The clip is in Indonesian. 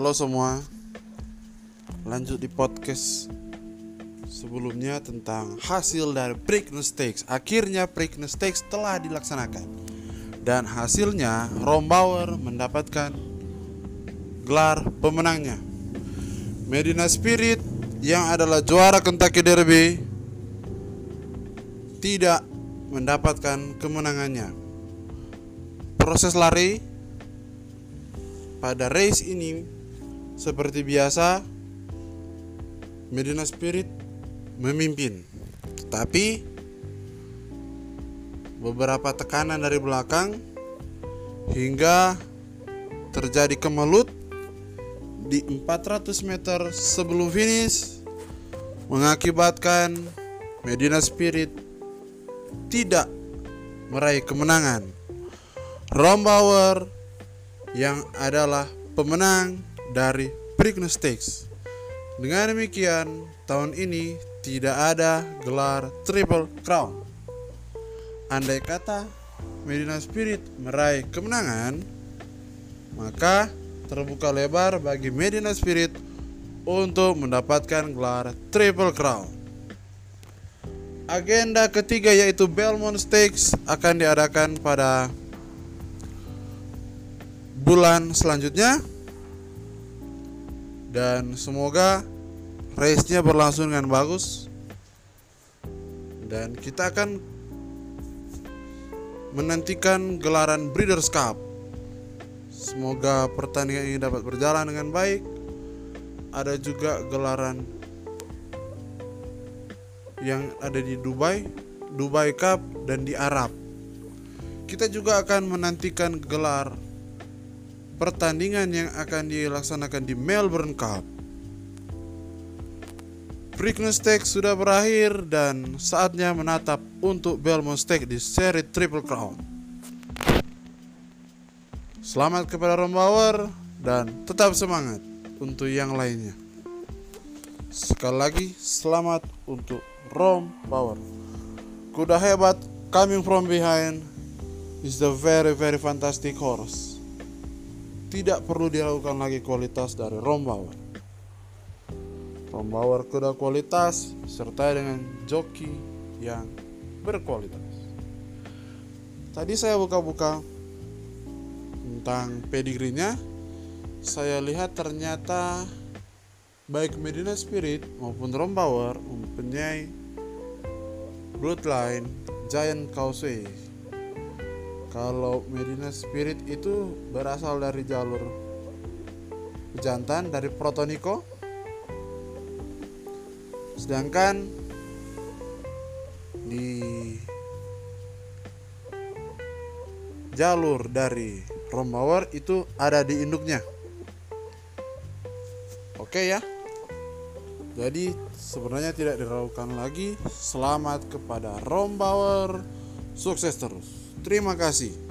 Halo semua. Lanjut di podcast Sebelumnya tentang hasil dari Preakness Stakes Akhirnya Preakness Stakes telah dilaksanakan. Dan hasilnya Rombauer mendapatkan gelar pemenangnya. Medina Spirit yang adalah juara Kentucky Derby Tidak mendapatkan kemenangannya. Proses lari pada race ini seperti biasa, Medina Spirit memimpin. Tapi beberapa tekanan dari belakang hingga terjadi kemelut di 400 meter sebelum finish mengakibatkan Medina Spirit tidak meraih kemenangan. Rombauer yang adalah pemenang dari Preakness Stakes. Dengan demikian, tahun ini tidak ada gelar Triple Crown. Andai kata Medina Spirit meraih kemenangan, maka terbuka lebar bagi Medina Spirit untuk mendapatkan gelar Triple Crown. Agenda ketiga yaitu Belmont Stakes akan diadakan pada bulan selanjutnya dan semoga race-nya berlangsung dengan bagus dan kita akan menantikan gelaran Breeders' Cup. Semoga pertandingan ini dapat berjalan dengan baik. Ada juga gelaran yang ada di Dubai, Dubai Cup dan di Arab. Kita juga akan menantikan gelar pertandingan yang akan dilaksanakan di Melbourne Cup. Preakness Stakes sudah berakhir dan saatnya menatap untuk Belmont Stakes di seri Triple Crown. Selamat kepada Rombauer dan tetap semangat untuk yang lainnya. Sekali lagi selamat untuk Rom Power. Kuda hebat coming from behind is the very very fantastic horse tidak perlu diragukan lagi kualitas dari Rombauer. Rombauer kuda kualitas serta dengan joki yang berkualitas. Tadi saya buka-buka tentang pedigrinya. Saya lihat ternyata baik Medina Spirit maupun Rombauer mempunyai bloodline Giant Causeway kalau Medina Spirit itu berasal dari jalur jantan dari Protonico. Sedangkan di jalur dari Rombauer itu ada di induknya. Oke ya. Jadi sebenarnya tidak diragukan lagi. Selamat kepada Rombauer. Sukses terus. Terima kasih.